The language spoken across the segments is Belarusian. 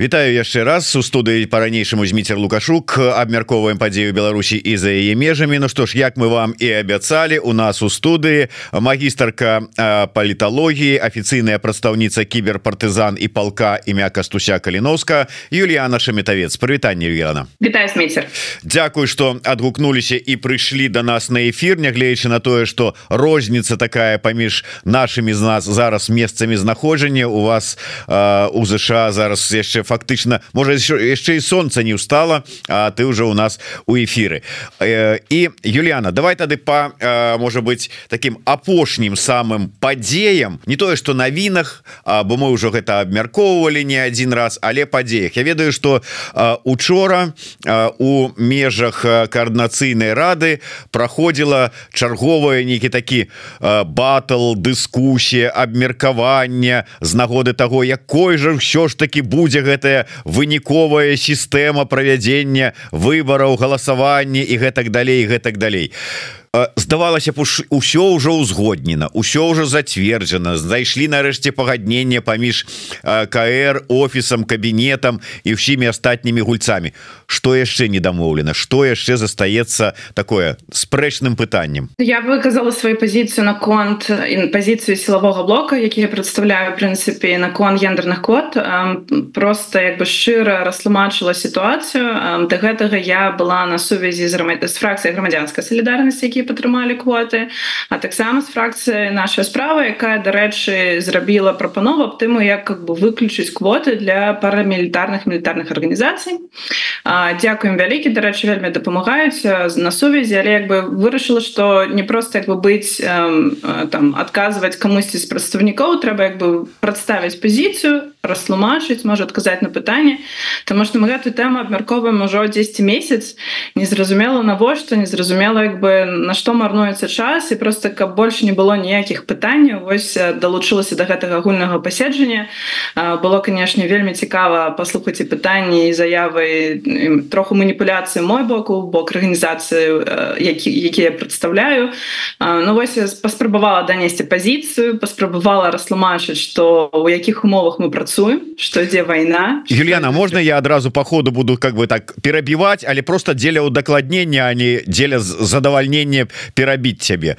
Вітаю яшчэ раз. У студыі по-ранейшаму зміцер лукашук. Абмярковаем падзею Беларусі і за яе межамі. Ну што ж як мы вам і абяцалі у нас у студыі магістарка паліталогіі афіцыйная прадстаўніца кіберпартызан і палка імя кастуся каліновска Юліяна шаметавец прывітанне Юліяна Дякую что адгукнуліся і прыйшлі до да нас на эфир нягледзячы на тое что розніца такая паміж нашими з нас зараз месцамі знаходжання. У вас у ЗША зараз яшчэ фактычна можа яшчэ і солнце не устала А ты уже у нас у эфиры і Юліана давай тады по можа быть таким апошнім самым падзеям не тое что навінах бо мы ўжо гэта абмяркоўвалі не один раз але падзеях. Я ведаю что учора у межах коаардынацыйнай рады проходзіла чарговая нейкі такі батл дыскусія абмеркавання з нагоды того якой же ўсё ж таки будзе гэта гэтая выніковая сістэма правядзення выбараў галасавання і гэтак далей гэтак далей здавалася усё ўжо ўзгоднена ўсё ўжо зацверджана. Знайшлі нарэшце пагадненне паміж КР офісам кабінетам і ўсімі астатнімі гульцамі. Что яшчэ не дамоўлена что яшчэ застаецца такое спрэчным пытаннем? Я выказала сваю пазіцыю на конт пазіцыю сілавога блока які я прадстаўляю прынцыпе на кон гендерных код просто як бы шчыра растлумачыла сітуацыю. Да гэтага я была на сувязі з з фракцыяй грамадзянскай салідарнасці які які падтрымалі квоты а таксама з фракцыі наша справа якая дарэчы зрабіла прапанову аб тыму як как бы выключыць квоты для парамілітарных мілітарных арганізацый Дякуем вялікі дарэчы вельмі дапамагаюць на сувязі але як бы вырашыла что не просто як бы быць там адказваць камусьці з прадстаўнікоў трэба як бы прадставіць пазіцыю растлумачыць можа адказаць на пытанне Таму што мы гэтую тэму абмярковаем ужо 10 месяц незразумела навошта незразумела як бы на што марнуецца час і просто каб больше не было ніякіх пытанняў вось далучылася до гэтага агульнага паседжання. Было канешне вельмі цікава паслухаць і пытанні і заявы троху маніпуляцыі мой боку бок арганізацыі які які я прадстаўляю. Ну вось паспрабавала данесці пазіцыю паспрабавала растлумачыць што у якіх умовах мы працуем працуем что ідзе война? Юліана можна я адразу по ходу буду как бы так перабіваць але просто дзеля удакладнення а не дзеля задавальнення перабіць цябе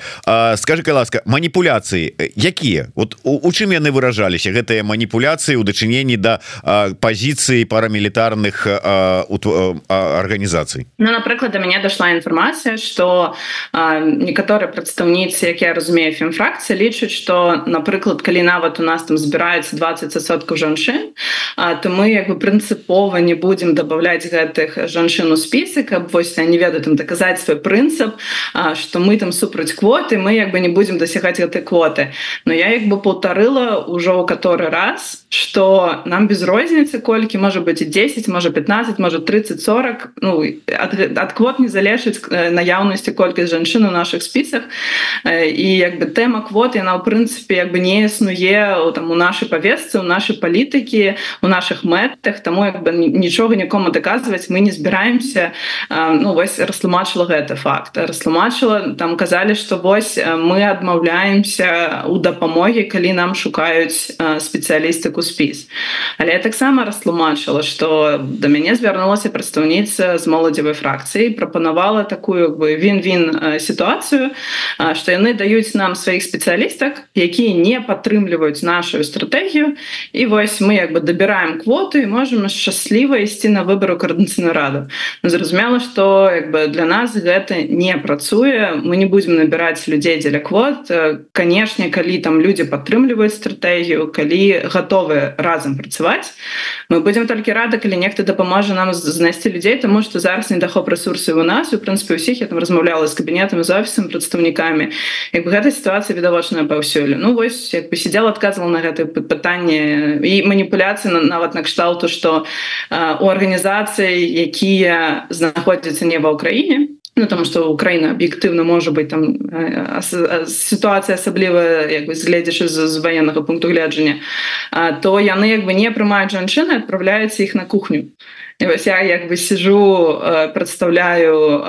скажи ласка маніпуляцыі якія вот у, у чым яны выражаліся гэтыя маніпуляцыі у дачыненні да пазіцыі парамілітарных арганізацый Ну напрыклад до мяне дошла інфармацыя что некаторыя прадстаўніцы як я разумею фемфракцыя лічаць что напрыклад калі нават у нас там збіраецца 20 жанчын то мы як бы прынцыпова не будем добавлять гэтых жанчын у спісы каб вось не ведаю там даказаць свой прынцып что мы там супраць квоты мы як бы не будем дасягаць гэтай квоты. Но я як бы полтарыла ўжо ў который раз что нам без розніцы колькі можа быть і 10 можа 15 можа 30 40 ну ад, ад квот не залежыць наяўнасці колькасць жанчын у наших спісах і як бы тэма квот яна ў прынцыпе як бы не існуе там у нашай павесцы у палітыцы палітыкі у наших мэтах тому як бы нічога нікому даказваць мы не збіраемся ну вось растлумачыла гэта факт. Растлумачыла там казалі что вось мы адмаўляемся у дапамогі калі нам шукаюць спецыялістыку спіс але я таксама растлумачыла что до мяне звярнулася прадстаўніца з моладзевой фракцыі прапанавала такую бы він-він сітуацыю что яны даюць нам сваіх спецыялістак якія не падтрымліваюць нашу стратэгію. І вось мы як бы дабіраем квоты і можемм шчасліва ісці на выбору коаардынцыйную раду. Ну, зразумела что як бы для нас гэта не працуе. Мы не будем набіраць людзей дзеля квот. Канешне калі там людзі падтрымліваюць стратэгію калі готовы разам працаваць мы будем толькі рады калі нехта дапаможа нам знайсці людзей тому что зараз недахоп ресурсы у нас у прынцыпе усіх я там размаўляла з кабінетам з офісам прадстаўнікамі. Як бы гэта сітуацыя відавочная паўсюлю Ну вось як бы сидела адказвала на гэта пытанне і маніпуляцыі нават накшталту что у арганізацыі якія знаходзяцца не ва ўкраіне Ну, тому что Украіна аб'ектыўна можа быть там сітуацыя асаблівая як бы згледзячы з, з военнага пункту гледжання то яны як бы не прымаюць жанчыны адпраўляюцца іх на кухню і вось я як бы сижу представляю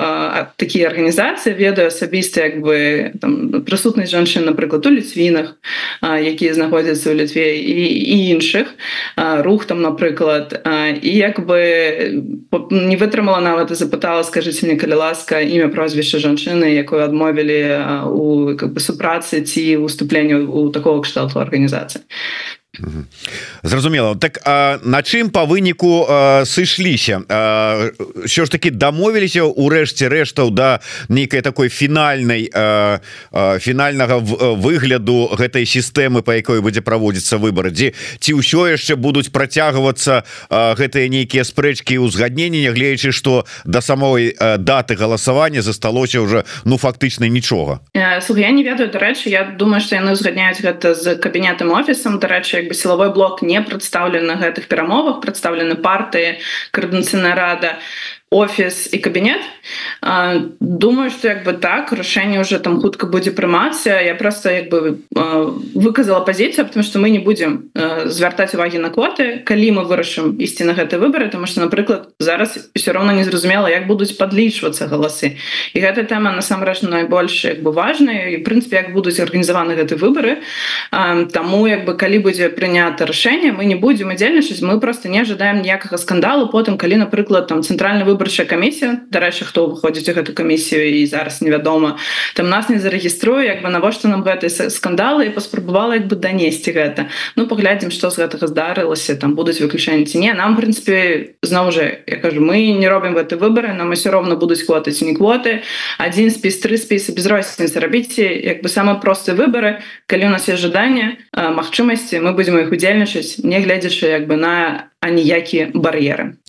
такія арганізацыі ведаю асабіста як бы там прысутнасць жанчын напрыклад у ліцвінах якія знаходзяцца ў літве і, і іншых рух там напрыклад і як бы не вытрымала нават і запытала скажитеце мне калі ласка імя прозвішча жанчыны якую адмовілі у как бы супрацы ці уступленню у такого кшталту арганізацыі зразумела. Так а, на чым по выніку сышліся? Що ж таки дамовіліся урэшце рэштаў да нейкай такой фінальнай фінальнага выгляду гэтай сістэмы по якой будзе праводзіцца выборы дзе ці ўсё яшчэ будуць працягвацца гэтыя нейкія спрэчкі узгаднення нягледзячы что да самой даты галасавання засталося уже ну фактычна нічога? Я не ведаю дарэчы Я думаю что яны узгадняюць гэта з кабінетам офісам. Дарэчы як бы сілавой блок не прадстаўлены на гэтых перамовах прадстаўлены партыі каардынацыйная рада офіс і кабінет думаю что як бы так рашэнне уже там хутка будзе прымацца я просто як бы выказала пазіцыю потому что мы не будем звяртаць увагі на квоты. Калі мы вырашым ісці на гэты выборы тому что напрыклад зараз все равно незразумела як будуць подлічвацца галасы. І гэта тэма насамрэч найбольш як бы важная і прынцыпе як будуць арганізаваны гэты выборы. Таму як бы калі будзе прынята рашэнне мы не будем удзельнічаць мы просто не ожидаем ніякага скандалу. Потым калі напрыклад там цэнтральны выбор выбарчая камісія дарэчы хто выходзіць у гэту камісію і зараз невядома там нас не зарэгіструе як бы навошта нам гэтай скандалы і паспрабавала як бы данесці гэта. Ну паглядзім што з гэтага здарылася там будуць выключэнні ці не. Нам прынцыпе зноў жа я кажу мы не робім гэты выбары нам усё роўна будуць квоты ці не квоты. Один спіс тры спісы без розніцы рабіце як бы самыя простыя выбары. Калі у нас есть жаданне магчымасці мы будзем іх удзельнічаць не гледзячы як бы на аніякія бар'еры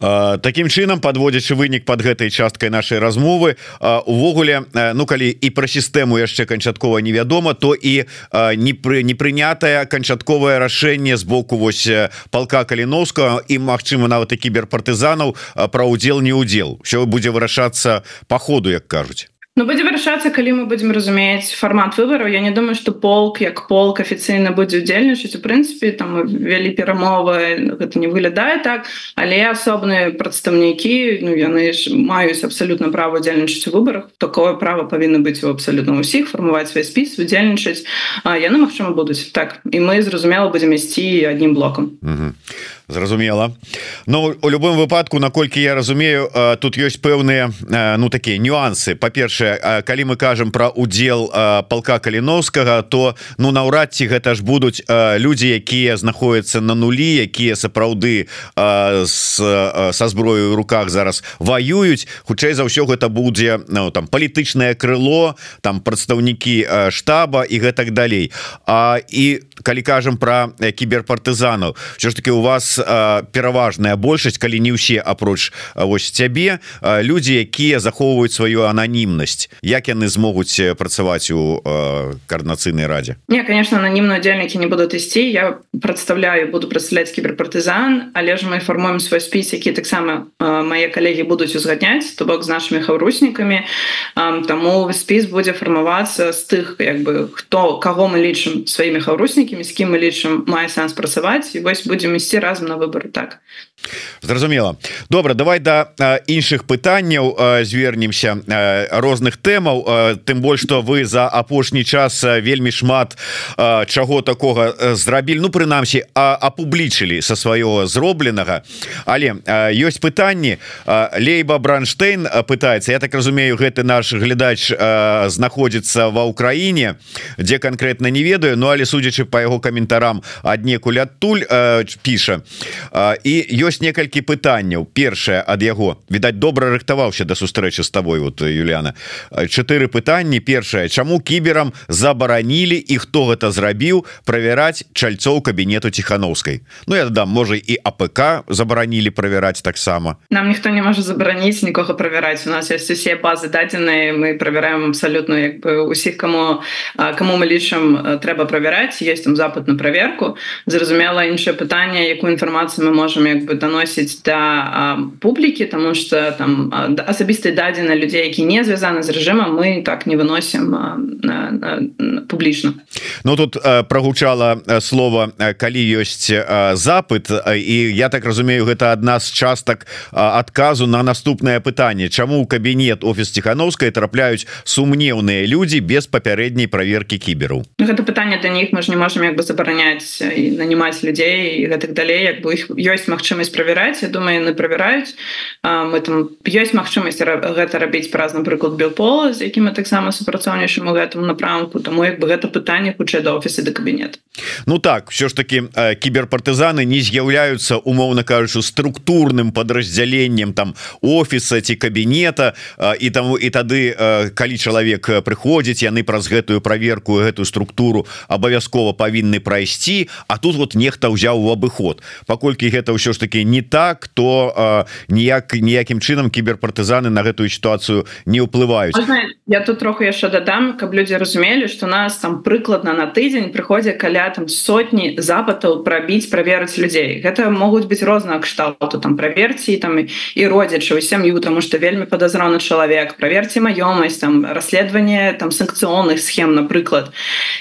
Такім чынам подводзячы вынік под гэтай часткай нашай размовы. Увогуле Ну калі і пра сістэму яшчэ канчаткова невядома то і не пры не прынятае канчатковае рашэнне з боку вось палка каліновска і Мачыма нават і кіберпартызанаў пра удзел не удзел що будзе вырашацца по ходу як кажуць Ну, будзе вырашацца калі мы будзем разумець фармат выбараў Я не думаю что полк як полк афіцыйна будзе удзельнічаць у прынцыпе там вялі перамовы гэта не выглядае так. Але асобныя прадстаўнікі Ну яны ж маюць абсалютна права удзельнічаць у выбарах такое право павінна быць у абсалютна ўсіх фармаваць свой спіс удзельнічаць яны магчыма будуць так і мы зразумела будзем ісці аднім блокам зразумела. Ну у любым выпадку наколькі я разумею тут ёсць пэўныя ну такія нюансы. Па-першае калі мы кажам про удзел палка каліновскага то ну наўрад ці гэта ж будуць людзі якія знаходяцца на нулі якія сапраўды са зброю ў руках зараз воююць хутчэй за ўсё гэта будзе ну, там палітычнае крыло там прадстаўнікі штаба і гэтак далей. А і калі кажам про кіберпартызанаў що ж таки у вас пераважная большасць калі не ўсе апроч вось цябе людзі якія захоўваюць сваю ананімнасць. Як яны змогуць працаваць у коорднацыйнай радзе? Не конечно ананімна удзельнікі не будут ісці я прадстаўляю буду прадстаўляць кіберпартызан. Але ж мы фармуем свой спіс які таксама мае калегі будуць узгадняць то бок з нашими хаўруснікамі. Таму спіс будзе фармавацца з тых як бы хто каго мы лічым сваімі хаўруснікамі з кім мы лічым мае сэнс працаваць. І вось будзем ісці разам на выборы так. Зразумела. Добра давай да іншых пытанняў звернемся розных тэмаў. Тым больш что вы за апошні час вельмі шмат чаго такога зрабілі. Ну прынамсі апублічылі со свайго зробленага. Але ёсць пытанні. Лейба бранштейн пытается Я так разумею гэты наш глядач знаходзіцца ва ўкраіне дзе конкретно не ведаю Ну але судзячы по яго каментарам аднекуль адтуль піша і ёсць некалькі пытанняў. Першае ад яго. Відаць добра рыхтаваўся да сустрэчы з тобой вот Юліана. Чатыры пытанні. Першае чаму кіберам забаранілі і хто гэта зрабіў правяраць чальцоў кабінету ціхановскай? Ну я дам можа і АПК забаранілі правяраць таксама. Нам ніхто не можа забараніць нікога правяраць. У нас есть усе базы дадзеныя мы правяраем абсалютна як бы усіх кому кому мы лічым трэба правяраць. Есть там запад на праверку. Зразумела іншае пытанне якую інфармацию інфармацыю мы можем як бы даносіць да публікі тому что там асабістыя дадзены людзей які не звязаны з рэжымам мы так не выносім публічна Ну тут прогучала слова калі ёсць запыт і я так разумею гэта адна з частак адказу на наступнае пытанне. Чаму ў кабінет офіс ціхановскай трапляюць сумнеўныя людзі без папярэдняй праверкі кіберу? Ну, гэта пытанне да них мы ж не можем як бы забараняць і нанімаць людзей і гэтак далей як бы іх ёсць магчымасць правяраць Я думаю яны правяраюць. Мы там ёсць магчымасць гэта рабіць праз напрыклад белпола з якім мы таксама супрацоўнічым у гэтым напрамку. Тому як бы гэта пытанне хутчэй да офісы да кабінет Ну так все ж таки кіберпартызаны не з'яўляюцца умоўна кажучы структурным подраздзяленнем там офіса ці кабінета і таму і тады калі чалавек прыходзіць яны праз гэтую праверку гэтую структуру абавязкова павінны прайсці А тут вот нехта ўзяў у абыход паколькі гэта ўсё ж таки не так то ніяк ніякім чынам кіберпартызаны на гэтую сітуацыю не ўплываюць. Я тут троху яшчэ дадам каб людзі разумелі что нас там прыкладна на тыдзень прыходзе каля там сотні запытаў прабіць праверыць людзей. Гэта могуць быць рознага кшталту там праверці там і родзячы сям'ю тому что вельмі падазроны чалавек. Праверці маёмасць там расследаванне там санкцыонных схем напрыклад.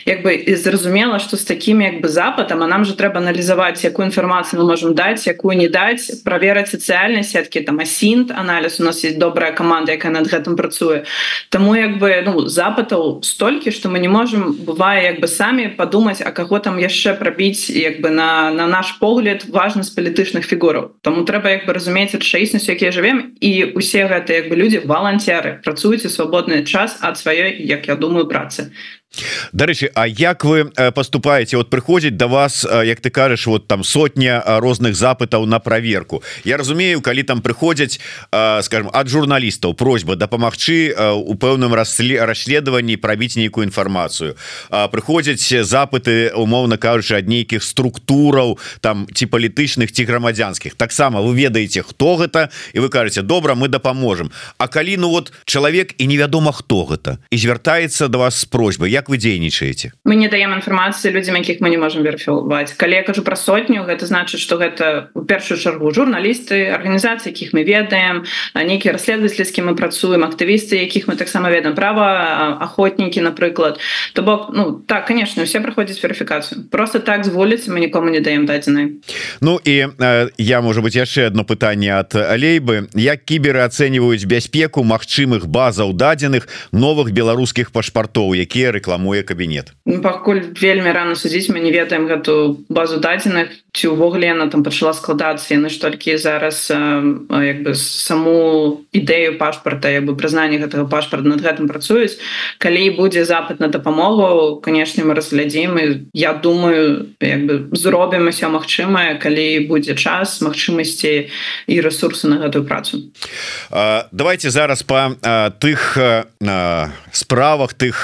Як бы і зразумела что з таким як бы запытам а нам же трэба аналізаваць якую інфармацыю мы можем даць якую не даць праверыць сацыяльнай сеткі там асінт аналіз у нас есть добрая команда якая над гэтым працуе. Таму як бы ну запытаў столькі что мы не можем бывае як бы самі подумать а каго там яшчэ прабіць як бы на на наш погляд важнасць палітычных фігураў. Таму трэба як бы разумець рэчаіснасць якія жывем і усе гэтыя як бы людзі валанцеры працуюце свабодны час ад сваёй як я думаю працы Дарэчы А як вы поступаете? Вот прыходзіць до да вас як ты кажаш вот там сотня розных запытаў на проверку Я разумею калі там прыходзяць скажем от журналістаў просьба дапамагчы у пэўным расле расследаванні прабіць нейкую інфармацыю. Прыходзяць запыты умоўна кажучы ад нейкіх структураў там ці палітычных ці грамадзянскіх. Таксама вы ведаеце хто гэта і вы кажаце добра мы дапаможам А калі ну вот чалавек і невядома хто гэта і звяртаецца до вас с просьбой як вы дзейнічаеце? Мы не даем інфармацыі людзям якіх мы не можем верфілваць калі я кажу про сотню гэта значыць что гэта у першую чаргу журналісты арганізацыі якіх мы ведаем нейкія расследавательскі мы працуем актывісты якіх мы таксама ведаем права охотнікі напрыклад. То бок ну так конечно все праходзяць верыфікацыю. Просто так з вуліцы мы нікому не даем дадзены Ну і э, я можа быть яшчэ одно пытанне от алейбы. Як кіберы ацэньваюць бяспеку магчымых базаў дадзеных новых беларускіх пашпартоў якія рэкламуе кабінет ну, пакуль вельмі рано судзіць мы не ведаем гэту базу дадзеных ці ўвогуле она там пачала складацца яны ж толькі зараз як бы саму ідэю пашпарта як бы прызнанне гэтага пашпарта над гэтым працуюць. Калі будзе запад на дапамогу канешне мы разглядзім і я думаю як бы зробім усё магчымае калі будзе час магчымасці і ресурсы на гэтую працу. Давайте зараз по тых справах тых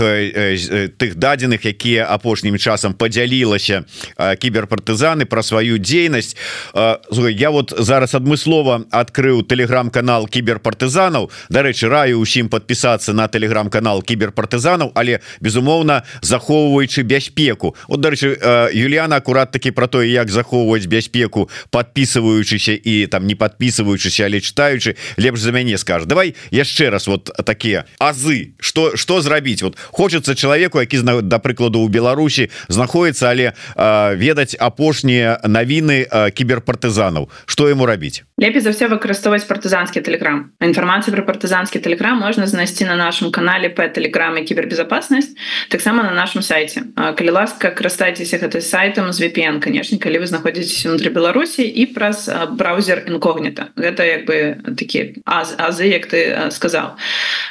тых дадзеных якія апошнім часам подзялілася кіберпартызаны про сваю дзейнасць я вот зараз адмыслова открыў телеграм-канал кіберпартызанаў Дарэчы раю усім подпісацца на телеграм-канал кіберпартызанаў але безумоўна захоўваючы бяспеку. От дарэчы Юліяна акурат таки про тое як захоўваць бяспеку подписываючыся і там не подписываючыся але читаючы лепш за мяне скажу давай яшчэ раз вот такія азы. Что что зрабіць? Вот хочется человеку які да прыкладу у Беларусі знаходіцца але э, ведаць апошнія навіны э, кіберпартызанаў что ему рабіць лепей за все выкарыстоўваць партызанскі телеграм інфармацыю про партызанскі телеграм можна знайсці на нашем канале по телеграме кібербезопасность таксама на нашем сайте. Калі ласка карыстайцеся гэтай сайтам з VPN конечно калі вы знаходзіцеся внутри Беларусі і праз браузер інкогніта гэта як бы такі аз азы як ты сказал.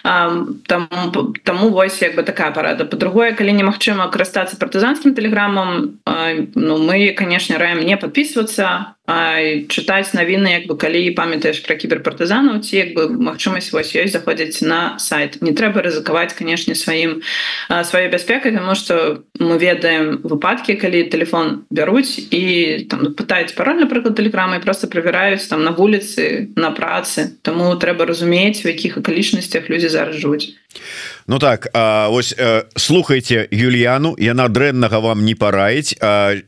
Там таму вось як бы такая парада. По-другое калі немагчыма карыстацца партызанскім тэлеграмам ну мы конечно раем не подписываться чытаць навіны як бы калі памятаеш про кіберпартызанаў ці як бы магчымасць вось ёсць заходзіць на сайт. Не трэба рызыкаваць канешне сваім сваёй бяспекай тому что мы ведаем выпадкі калі телефон бяруць і там пытаюць пароль напрыклад тэлеграмы просто правяраюць там на вуліцы на працы Таму трэба разумець у якіх акалічнасцях людзі зараз жуць Ну так ось слухайте Юліяну яна дрэннага вам не параіць.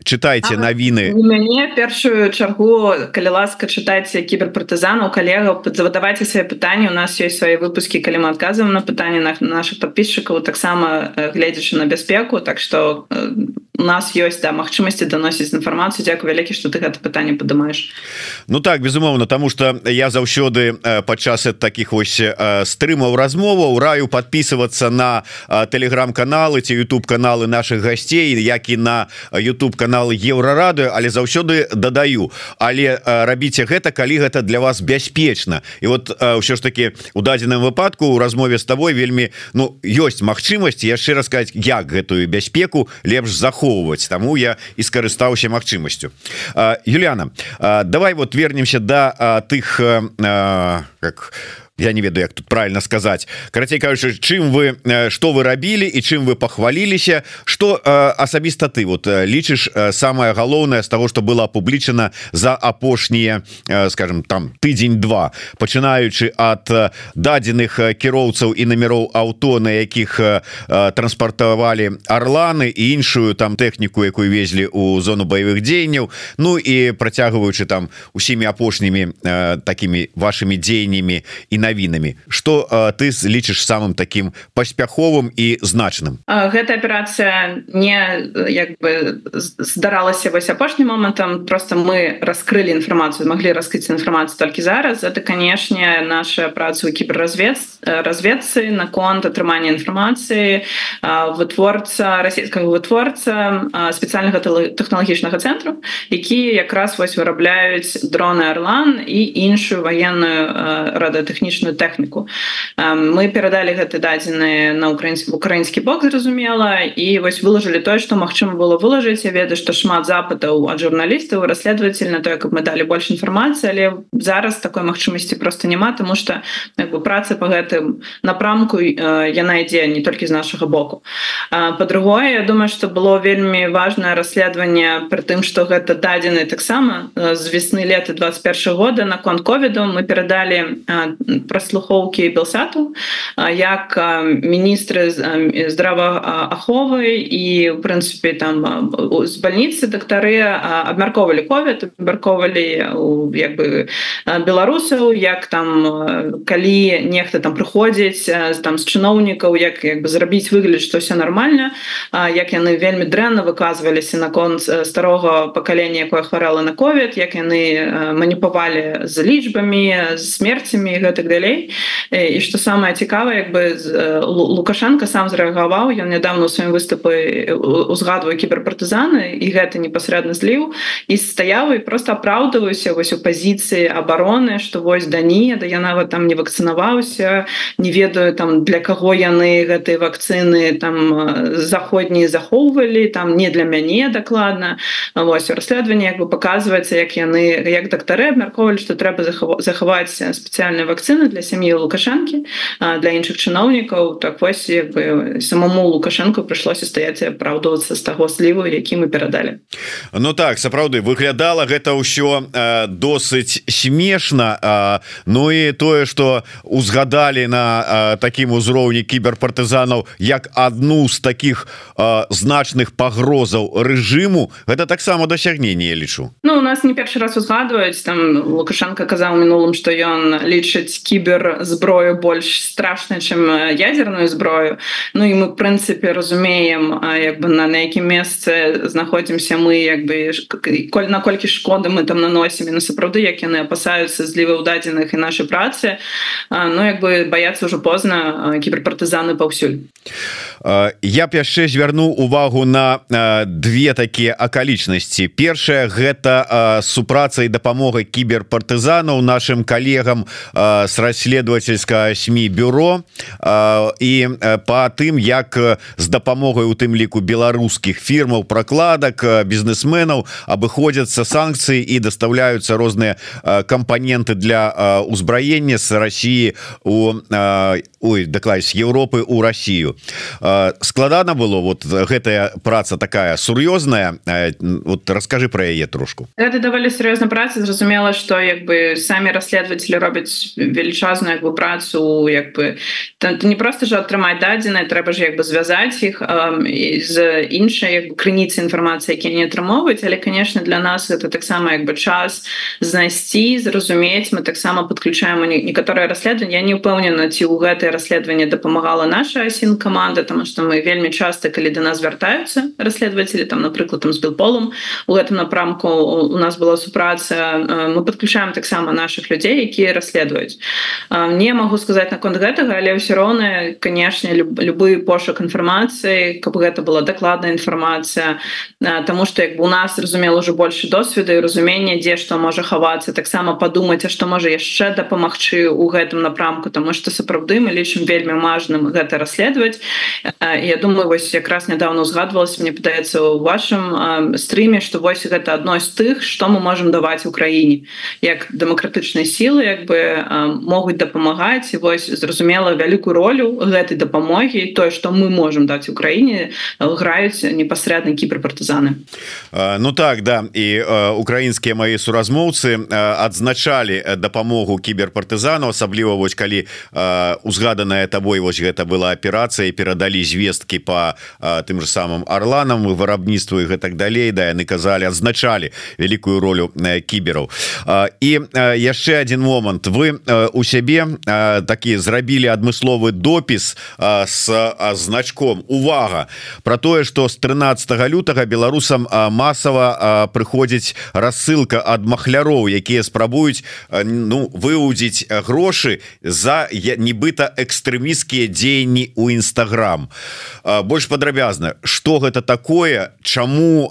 Чытайце навіны. Мяне першую чаргу калі ласка чытайце кіберпартызанаў калегаў задавайце свае пытанні. У нас ёсць свае выпускі калі мы адказваем на пытанні на наших подписчикаў таксама гледзячы на бяспеку. Так что у нас ёсць да магчымасці даносіць інфармацыю. Дякую вялікі что ты гэта пытанне падымаеш. Ну так безумоўно тому что я заўсёды падчас таких вось стрымаў размоваў раю подписываться на телеграм-каналы ці YouTube каналы наших гасцей як і на YouTube канал еўрарады але заўсёды дадаю але рабіце гэта калі гэта для вас бяспечна. І вот ўсё ж таки у дадзеным выпадку у размове с тобой вельмі Ну ёсць магчымасць яшчэ расказаць як гэтую бяспеку лепш захоўваць. Таму я і скарыстаўся магчымасцю. Юліана давай вот вернемся до да, тых как у я не ведаю як тут правильно сказать карацей кажучы чым вы что вы рабілі і чым вы похваліліся что асабіста ты вот лічыш самое галоўнае з того что было опублічана за апошнія скажем там тыдзень два пачынаючы от дадзеных кіроўцаў і номеров авто на якіх транспартавалі орланы і іншую там тэхніку якую везлі у зону баявых дзеянняў. Ну і працягваючы там усімі апошнімі такими вашими дзеяннями і навінамі что ты лічыш самым таким паспяховым і значным гэта аперацыя не як бы здаралася вось апошнім момантам просто мы раскрыли інфармацыю могли раскрыць інфармацыю толькі зараз. Это канешне наша праца у кіберразвед разведцы наконт атрымання інфармацыі вытворца расійскага вытворца спецыяльнага тэхналагічнага цэнтру які якраз вось вырабляюць дроны Арлан і іншую военную радыотэхнічную тэхнічную тэхніку мы перадалі гэты дадзены на украінскі украінскі бок зразумела і вось выложылі тое што магчыма было вылажыць я ведаю што шмат запытаў ад журналістаў расследователь на тое каб мы далі больш інфармацыі але зараз такой магчымасці просто няма тому что бы праца по гэтым напрамку яна ідзе не толькі з нашага боку. По-другое Я думаю что было вельмі важное расследаванне при тым что гэта дадзены таксама з весны лета 21 года на кон ковіду. Мы перадалі праслухоўкі белсату як міністры здравааховы і в прынцыпе там з больніцы дактары абмярковалі ковід абмярковалі як бы беларусаў як там калі нехта там прыходзіць там з чыноўнікаў як як бы зрабіць выгляд што все нормально як яны вельмі дрэнна выказваліся наконт старога пакалення якое хварала на ковід як яны маніпавалі з лічбамі смерцямі гэтак далей. І что самое цікавае як бы лукашенко сам зрэагаваў ён нядаўна у сваім выступы узгадваю кіберпартызаны і гэта непасрэдна зліў і стаяў і просто апраўдываюся вось у пазіцыі обороны что вось да не да я нават там не вакцынаваўся не ведаю там для каго яны гэтай вакцыны там заходнія захоўвалі там не для мяне дакладна вось расследаванне як бы показваецца як яны як дактары абмярковалі что трэба захаваць спецыяльныя вакцыны карціны для сям'і лукашэнкі для іншых чыноўнікаў так вось бы самому лукашэнку прыйшлося стаяць апраўдвацца з таго сліву які мы перадалі Ну так сапраўды выглядала гэта ўсё досыць смешна Ну і тое что узгадалі на такім узроўні кіберпартызанаў як адну з таких значных пагрозаў рэжыму гэта таксама дасягнение лічу. Ну у нас не першы раз узгадваюць там лукашенко казаў мінулым что ён лічыць кібер зброю больш страшна чым ядерную зброю Ну і мы прынцыпе разумеем як бы на на якім месцы знаходзімся мы як бы коль наколькі шкоды мы там наносім на сапраўды як яны апасаюцца злівы ў дадзеных і нашай працы. Ну як бы баяцца ўжо позна кіберпартызаны паўсюль я б яшчэ звярну увагу на две такія акалічнасці. Першая гэта супраца і дапамога кіберпартызанаў нашим калегам с расследовательская сМ бюро і по тым як з дапамогай у тым ліку беларускіх фірмаў прокладак бізнесменаў абыходзяцца санкцыі і доставляются розныя кампоненты для узбраення с России у ой даклад з Европы у Россию складана было вот гэтая праца такая сур'ёзная. Вот расскажи про яе трошку. Это даволі сур'ёзна праца. Зразумела что як бы самі расследователи робяць велічазную як бы працу як бы там не просто же атрымаць дадзеная трэба ж як бы звязаць іх з іншай крыніцы інфармацыі які не атрымоўваюць. Але конечно для нас это таксама як бы час знайсці зразумець. Мы таксама подключаем некаторыя расследаванні. Я не упэўнена ці ў гэтае расследаванне дапамагала наша асін команда тому что мы вельмі часто калі до нас вяртаюцца расследователи там напрыклад там з белполом у гэтым напрамку у нас была супраца мы подключаем таксама наших людзей якія расследуюць. Не могу сказать наконт гэтага але ўсё роўна канешне любы пошук інфармацыі каб гэта была дакладная інфармацыя Таму что як бы у нас зразумела уже больше досведу і разумення дзе што можа хавацца. Таксама падумаць а што можа яшчэ дапамагчы у гэтым напрамку тому что сапраўды мы лічым вельмі важным гэта расследаваць. Я думаю вось якраз нядаўна узгадвалася мне пытаецца у вашым стрыме что вось гэта адно з тых что мы можем даваць украіне. Як дэмакратычнай сілы як бы могуць дапамагаць і вось зразумела вялікую ролю гэтай дапамогі тое что мы можем даць украіне граюць непасрэдна кіберпартызаны. Ну так да. І украінскія мои суразмоўцы адзначалі дапамогу кіберпартызану асабліва вось калі узгаданая табой вось гэта была аперацыя перадалі звесткі по тым же самым орланам вырабніцтву і гэтак далей да яны казалі адзначалі вялікую ролю кібераў і яшчэ один момант вы у сябе такі зрабілі адмысловы допіс с значком увага про тое что с 13 лютага беларусам масава прыходзіць рассылка ад махляроў якія спрабуюць ну выудзіць грошы за нібыта экстрэміскія дзеянні у нстаграм больш падрабязна что гэта такое чаму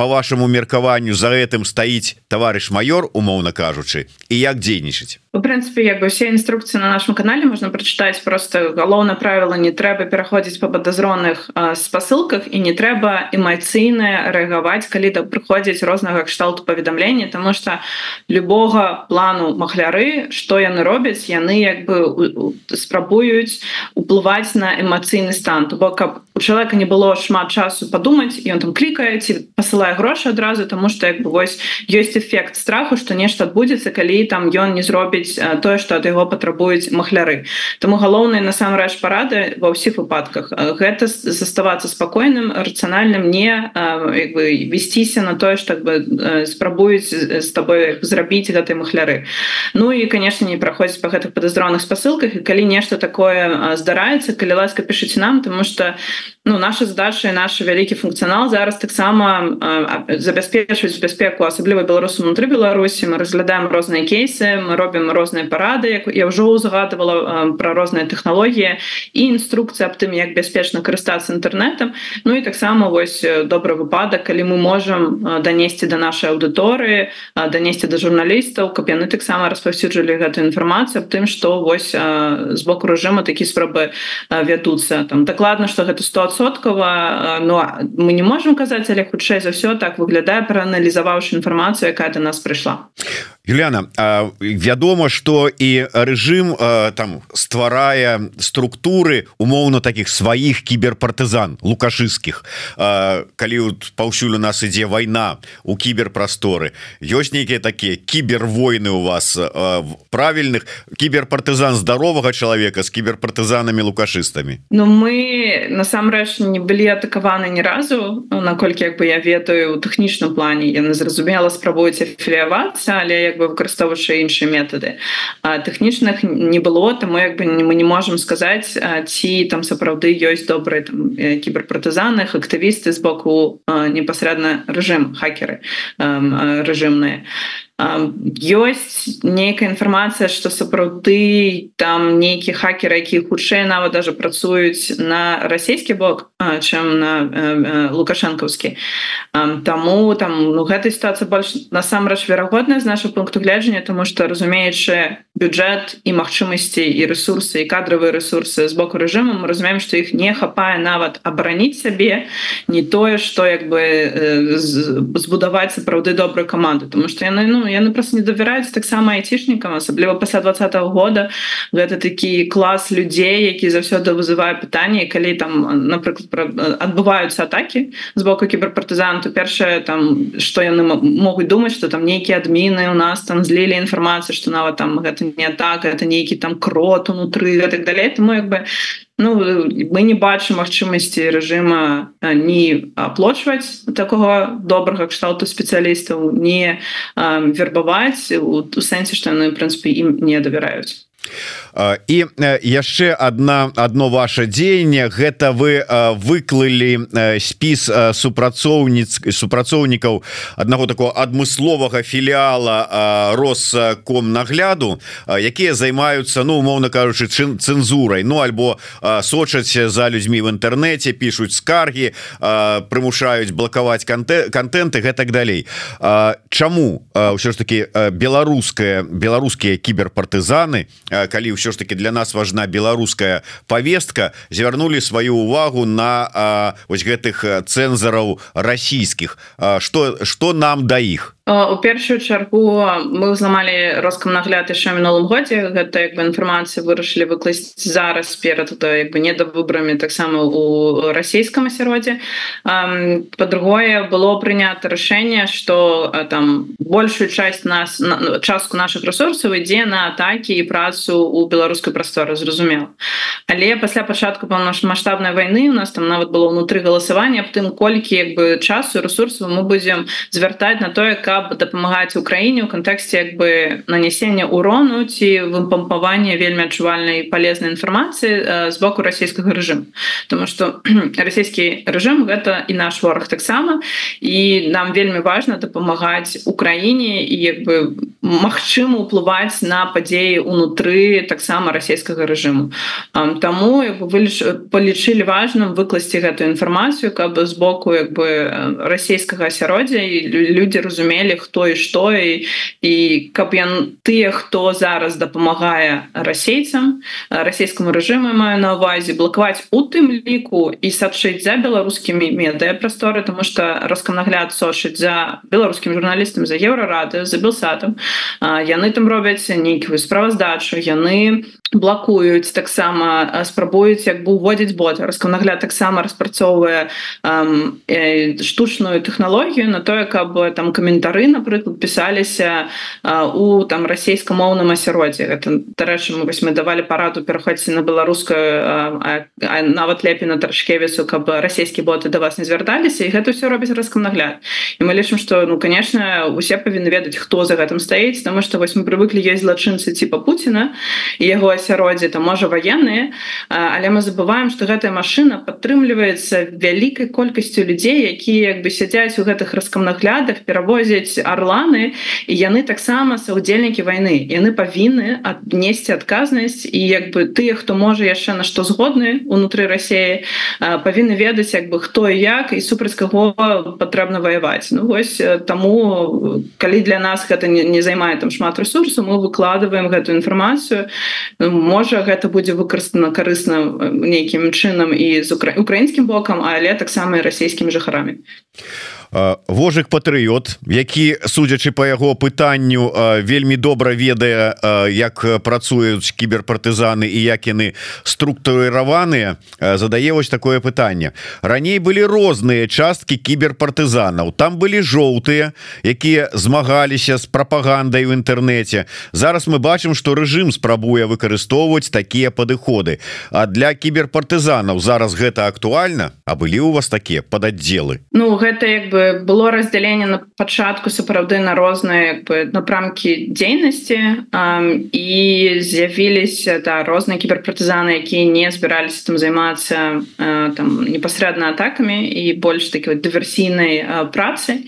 по вашаму меркаванню за гэтым стаіць товарищ майор умоўна кажучы і як дзейнічаць? У прынцыпе як бы все інструкцыі на нашем канале можна прачытаць просто галоўна правіла не трэба пераходзіць по падазроных спасылках і не трэба эмацыйна рэагаваць калі да прыходзіць рознага кшталту паведамлення тому что любога плану махляры что яны робяць яны як бы спрабуюць уплываць на эмацыйны стан. То бок каб у человека не было шмат часу подумаць ён там клікае ці посылае давай грошы адразу тому что як бы вось ёсць эфект страху что нешта адбудзецца калі там ён не зробіць тое что ад яго патрабуюць махляры. Тому галоўнай насамрэч парады ва ўсіх выпадках. Гэта заставацца спакойным рацыянальным не бы весціся на тое что бы спрабуюць з тобой зрабіць гэтай махляры. Ну і конечно не праходзіць по гэтых падазроных спасылках і калі нешта такое здараецца калі ласка пішыце нам тому что ну наша задача наш вялікі функцыянал зараз таксама забяспечваць бяспеку асабліва беларусу унутры беларусі мы разглядаем розныя кейсы мы робім розныя парады я ўжо узгадывала про розныя тэхналогіі і інструкцыя аб тым як бяспечна карыстацца інтэрнетам Ну і таксама вось добры выпадак калі мы можам данесці до нашай аўдыторыі данесці да журналістаў каб яны таксама распаўсюджвалі гэтую інфармацыю аб тым што вось з боку рэжыма такі спробы вядуцца там дакладна што гэта 100соткава но мы не можемм казаць але хутчэй за ўсё так выглядае прааналізаваўшы інфармацыю якая до нас прыйшла Юліана вядома что і рэжым там стварае структуры умоўна таких сваіх кіберпартызан лукашыскіх калі паўсюль у нас ідзе вайна у кіберпрасторы ёсць нейкія такія кібервойны у вас правільных кіберпартызан здаровага чалавека з кіберпартызанамі лукашыстамі? Ну мы насамрэч не былі атакаваны ні разу наколькі як бы я ведаю у тэхнічным плане. Яны зразумела спрабуюць афіліявацца але я бы выкарыстоўваючы іншыя метады тэхнічных не было там як бы мы не можемм сказаць ці там сапраўды ёсць добрыя там кіберпартызаных актывісты з боку непасрэдна рэжым хакеры рэжымныя ёсць нейкая інфармацыя што сапраўды там нейкі хакеры які хутчэй нават даже працуюць на расійскі бок чым на лукашэнкаўскі Таму там ну, гэта сітуацыя больш насамрэч верагодная з нашого пункту гледжання тому что разумеючы бюджет і магчымасці і ресурсы і кадровыя ресурсы з боку рэжыму мы разумеем што іх не хапае нават абараніць сябе не тое што як бы збудаваць сапраўды добрую каманду тому что яны ну яны просто не давяраюць таксама айцішнікам асабліва пасля два -го года гэта такі клас людзей які заўсёды вызывае пытанне калі там напрыклад адбываюцца атакі з боку кіберпартызанту першае там что яны могуць думаць что там нейкія адміны у нас там злілі інфармацыю что нават там гэта не так это нейкі там крот унутры так далей тому як бы ну мы не бачым магчымасці рэжыма не аплочваць такого добрага кшталту спецыялістаў не вербаваць у, сэнсе што яны прынцыпе ім не давяраюць і яшчэ одна одно ваше дзеянне. Гэта вы выклалі спіс супрацоўніц супрацоўнікаў аднаго такого адмысловага філіяла роском нагляду якія займаюцца ну умоўно кажучы чын цэнзурай. Ну альбо сочаць за людзьмі в інтэрнэце пишутць скаргі прымушаюць блакаваць канте контенты гэтак далей. Чаму ўсё ж таки беларуская беларускія кіберпартызаны калі ўсё ж таки для нас важна беларуская повестка звярнули сваю увагу на ось гэтых цэнзараў расійскіх. Что что нам да іх у першую чаргу мы зламалі роскам нагляд яшчэ мінулым годзе. Гэта як бы інфармацыю вырашылі выкласць зараз перад то як бы не да выбрамі таксама у расійском асяроддзе по-другое было прынята рашэнне что там большую часть нас на частку наших ресурсаў ідзе на атаки і працу у беларускай прасторы зразумела. Але пасля пачатку паўномасштабнай войны у нас там нават было ўнутры галасавання аб тым колькі як бы часу ресурсаў мы будзем звяртаць на тое каб дапамагаць украіне у кантэксце як бы нанясення урону ці выпампавання вельмі адчувальнай полезнай інфармацыі з боку расійскага рэжыму. Тому что расійскі рэжым гэта і наш вораг таксама і нам вельмі важна дапамагаць украіне і як бы магчыма ўплываць на падзеі унутры таксама расійскага рэжыму. Таму вы палічылі важным выкласці гэтую інфармацыю каб з боку як бы расійскага асяроддзя і людзі разумелі хто і што і і каб ян тыя хто зараз дапамагае расейцам расійскаму рэжыму маю на увазе блакаваць у тым ліку і сачыць за беларускімі медыа прасторы тому что расканагляд сошыць за беларускім журналістам за еўрарады за белсатам. Яны там робяць нейкую справаздачу яны блакуюць таксама спрабуюць як бы уводзіць бот. Расканагляд таксама распрацоўвае штучную тэхналогію на тое каб там каментары напрыклад пісаліся у там расійскамоўным асяроддзе это дарэчы мы вось мы давалі параду пераходзьце на беларускаю нават лепей на тарашкевісу каб расійскі боты да вас не звярталіся і гэта все робіць расканагляд і мы лічым что ну конечно усе павінны ведаць хто за гэтым стаіць тому что вось мы прывыклі есть злачынцы типа Пуціна і яго асяроддзе там можа военные але мы забываем что гэтая машина падтрымліваецца вялікай колькасцю людзей якія як бы сядзяць у гэтых раскамнаглядах перавозяць арланы і яны таксама саўдзельнікі войны яны павінны аднесці адказнасць і як бы тыя хто можа яшчэ на што згодны унутры Росіі павінны ведаць як бы хто і як і супраць каго патрэбна ваяваць. Ну вось таму калі для нас гэта не, не займае там шмат ресурсу мы выкладываем гэтую інфармацыю. Можа гэта будзе выкарыстана карысна нейкім чынам і з украінскім бокам але таксама і расійскімі жыхарамі вожык патрыот які судзячы по яго пытанню вельмі добра ведае як працуюць кіберпартызаны і як яны структурыраваныя задае вось такое пытанне. Раней былі розныя часткі кіберпартызанаў. Там былі жоўтыя якія змагаліся з прапагандай у інтэрнэце. Зараз мы бачым что рэжым спрабуе выкарыстоўваць такія падыходы. А для кіберпартызанаў зараз гэта актуальна? А былі у вас такія пададдзелы? Ну гэта як бы было раздзяленне на пачатку сапраўды на розныя напрамкі дзейнасці і з'явіліся да розныя кіберпартызаны якія не збіраліся там займацца там непасрэдна атакамі і больш такі дыверсійнай працы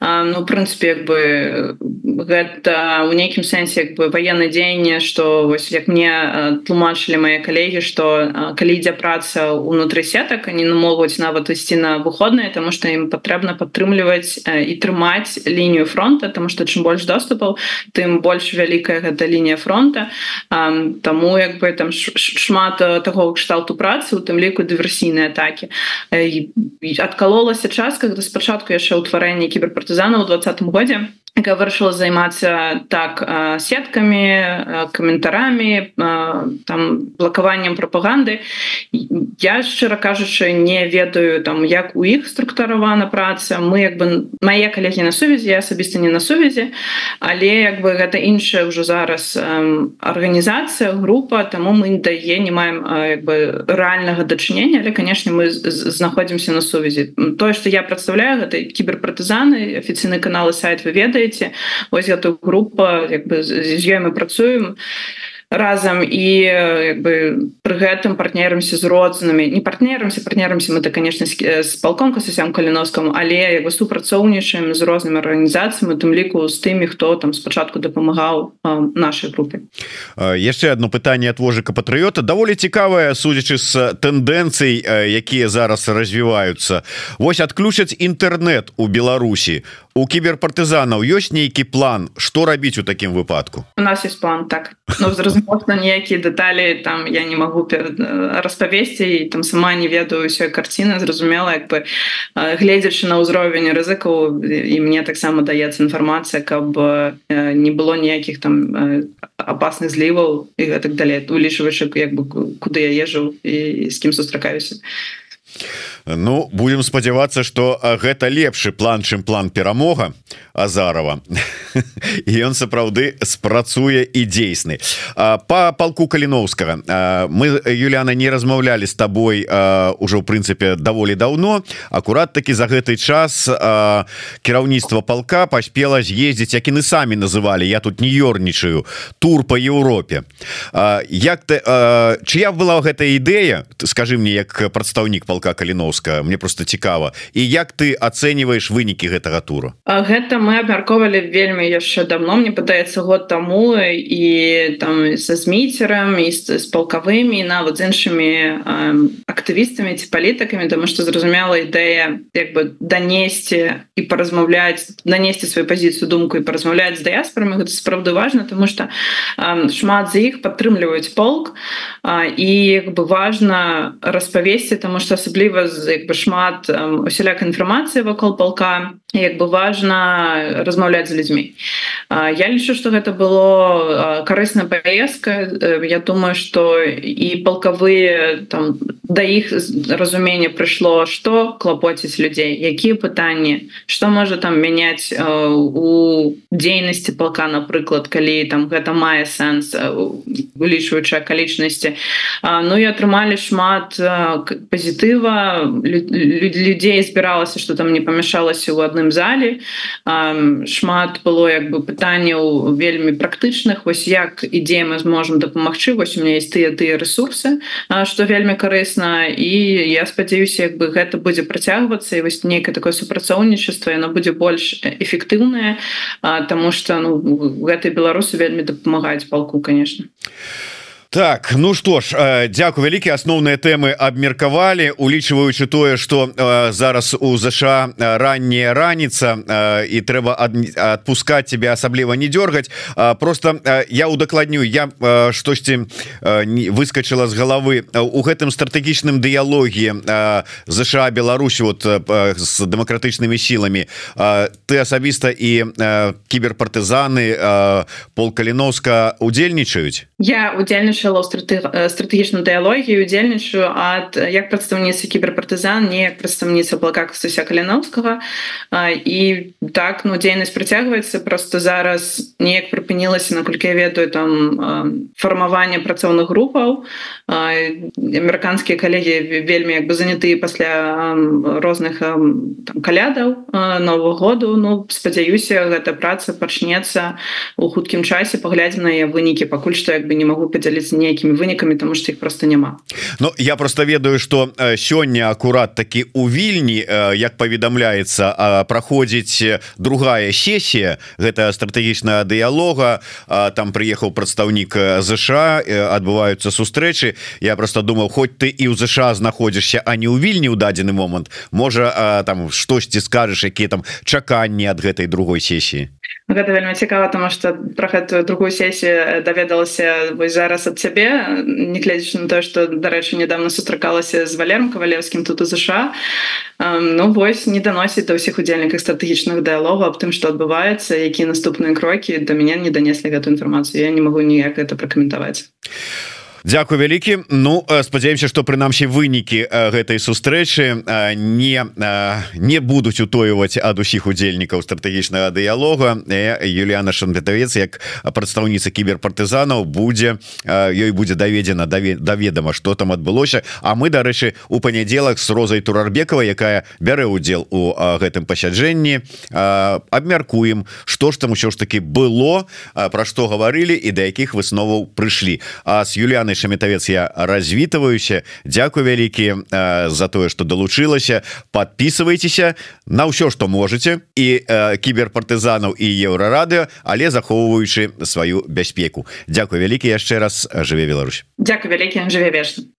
ну прынцыпе як бы гэта у нейкім сэнсе як бы военное дзеянне что вось як мне тлумачылі мои калегі что калі ідзе праца унутры сетак они могуць нават ісці на выходныя тому что ім патрэбна патрэбна падтрымліваць і трымаць лінію фронта тому что чым больш доступаў тым больш вялікая гэта лінія фронта. Таму як бы там шмат таго кшталту працы у тым ліку дыверсійныя атакі. Адкалолася час когда спачатку яшчэ ўтварэнне кіберпартызана ў двадцатым годзе якая вырашыла займацца так сеткамі каментарамі там блакаваннем прапаганды я шчыра кажучы не ведаю там як у іх структуравана праца. Мы як бы мае калегі на сувязі асабіста не на сувязі. Але як бы гэта іншая ўжо зараз арганізацыя група таму мы не дае не маем як бы рэальнага дачынення. Але канешне мы знаходзімся на сувязі. Тое што я прадстаўляю гэта кіберпартызаны афіцыйны каналы сайт вы ведаеце ведаеце ось эту група як бы з ёй мы працуем разам і бы пры гэтым партнерамся з родзнымі. Не партнерамся партнерамся мы то конечно з палком касасям каліновскому але як бы супрацоўнічаем з рознымі арганізацыямі тым ліку з тымі хто там спачатку дапамагаў нашай групе. Яшчэ одно пытанне от вожыка патрыота даволі цікавая судзячы з тэндэнцый якія зараз развіваюцца. Вось адключаць інтэрнет у Беларусі у кіберпартызанаў ёсць нейкі план что рабіць у такім выпадку? У нас есть план так. Ну, зразумна ніякія дэталі там я не могу распавесці і там сама не ведаю ўсё карціна зразумела як бы гледзячы на ўзровень рызыкаў і мне таксама даецца інфармацыя каб не было ніякіх там опасных зліваў і гэтак далей улічваючы як бы куды я езжу і з кім сустракаюся Ну будем спадзявацца что гэта лепшы план чым план перамога азарова і ён сапраўды спрацуе і дзейсны. По палку каліновскага мы Юліана не размаўлялі з табой ўжо ў прынцыпе даволі даўно. Акурат таки за гэты час кіраўніцтва палка паспела з'ездзіць як іны самі называлі я тут не ёрнічаю тур по Еўропе. Як ты чыя была гэтая ідэя? Скажи мне як прадстаўнік палка каліновска мне просто цікава. І як ты ацэньваеш вынікі гэтага туру? Гэта мы абмярковалі вельмі яшчэ давно мне падаецца год таму і там са зміцерам і з палкавымі нават з іншымі актывістамі ці палітыкамі тому что зразумела ідэя як бы данесці і паразмаўляць нанесці сваю пазіцыю думку і паразмаўляць з дыяспорамі. Гэта сапраўды важна тому что шмат з іх падтрымліваюць полк і як бы важна распавесці тому что асабліва з як бы шмат усяляк інфармацыі вакол полка як бы важна размаўляць з людзьмі я лічу что гэта было карысная паездка я думаю что і палкавыя там да іх разумення прыйшло что клапоціць людзей якія пытанні что можа там мяняць у дзейнасці палка напрыклад калі там гэта мае сэнс вылічваючы акалічнасці Ну і атрымалі шмат пазітыва людзей збіралася что там не памяшалася ў адным зале. Шмат было як бы пытанняў вельмі практычных вось як ідзе мы зможам дапамагчы вось у меня есть тыя тыя ресурсы что вельмі карысна і я спадзяюся як бы гэта будзе працягвацца і вось нейкае такое супрацоўнічество яно будзе больш эфектыўнае тому что ну гэтай беларусы вельмі дапамагаюць палку конечно а так ну что ж дзякую вялікі асноўныя тэмы абмеркавалі улічваючы тое что зараз у ЗША ранняя раніца і трэба адпускаць тебе асабліва не дёргаць просто я удакладню я штосьці выскочыла з головы у гэтым стратэгічным дыялогі ЗША Беларусі вот з дэмакратычнымі сіламі. Ты асабіста і кіберпартызаны пол каліновска удзельнічаюць? Я удзельнічаю удзельнічала ў стратэгічным дыялогію удзельнічаю ад як прадстаўніцы кіберпартызан не як прадстаўніца блакакастуся каляновскага і так ну дзейнасць працягваецца просто зараз неяк прыпынілася наколькі я ведаю там фармаванне працоўных групаў. Амерыканскія калегі вельмі як бы занятыя пасля розных там, калядаў нового году. Ну спадзяюся гэта праца пачнецца у хуткім часе. Паглядзе на я вынікі пакуль што як бы не могу падзяліць з нейкімі вынікамі тому что их просто няма Ну я просто ведаю что сёння акурат такі у вільні як паведамляецца праходзіць другая сессия. Гэта стратэгічная дыялога там приехаў прадстаўнік ЗША адбываюцца сустрэчы я просто думал хоть ты і ў ЗША знаходзішся а не ў вільні ў дадзены момант можа там штосьці скажешь якія там чаканні ад гэтай другой сессии гэта вельмі цікава тому что про гэтую другую сессию даведалася вось зараз ад цябе негледзячы на то что дарэчы недавно сустракалася з валером кавалевскім тут у ЗША. Ну вось не даносіць да ўсіх удзельніках стратэгічных дыялогу аб тым что адбываецца якія наступныя крокі да мяне не данеслі гэту інфармацыю. Я не могу ніяк это пракаментаваць Дякую вялікі. Ну спадзяемся что прынамсі вынікі гэтай сустрэчы не не будуць утойваць ад усіх удзельнікаў стратэгічнага дыялога. Юліяна шандытавец як прадстаўніца кіберпартызанаў будзе ёй будзе даведзена даведама что там адбылося. А мы дарэчы у панядзелак с розай турарбекова якая бярэ удзел у гэтым пасяджэнні абмяркуем что ж там усё ж таки было про што гаварылі і да якіх высноваў прыйшлі. А с Юліяна шаметавец я развітваюся Дякую вялікі за тое что далучылася подписывайтеся на ўсё что можете. І кіберпартызанаў і еўрарады але захоўваючы сваю бяспеку. Дякую вялікі яшчэ раз жыве Беларусь. Дякую вялікі жыве вечна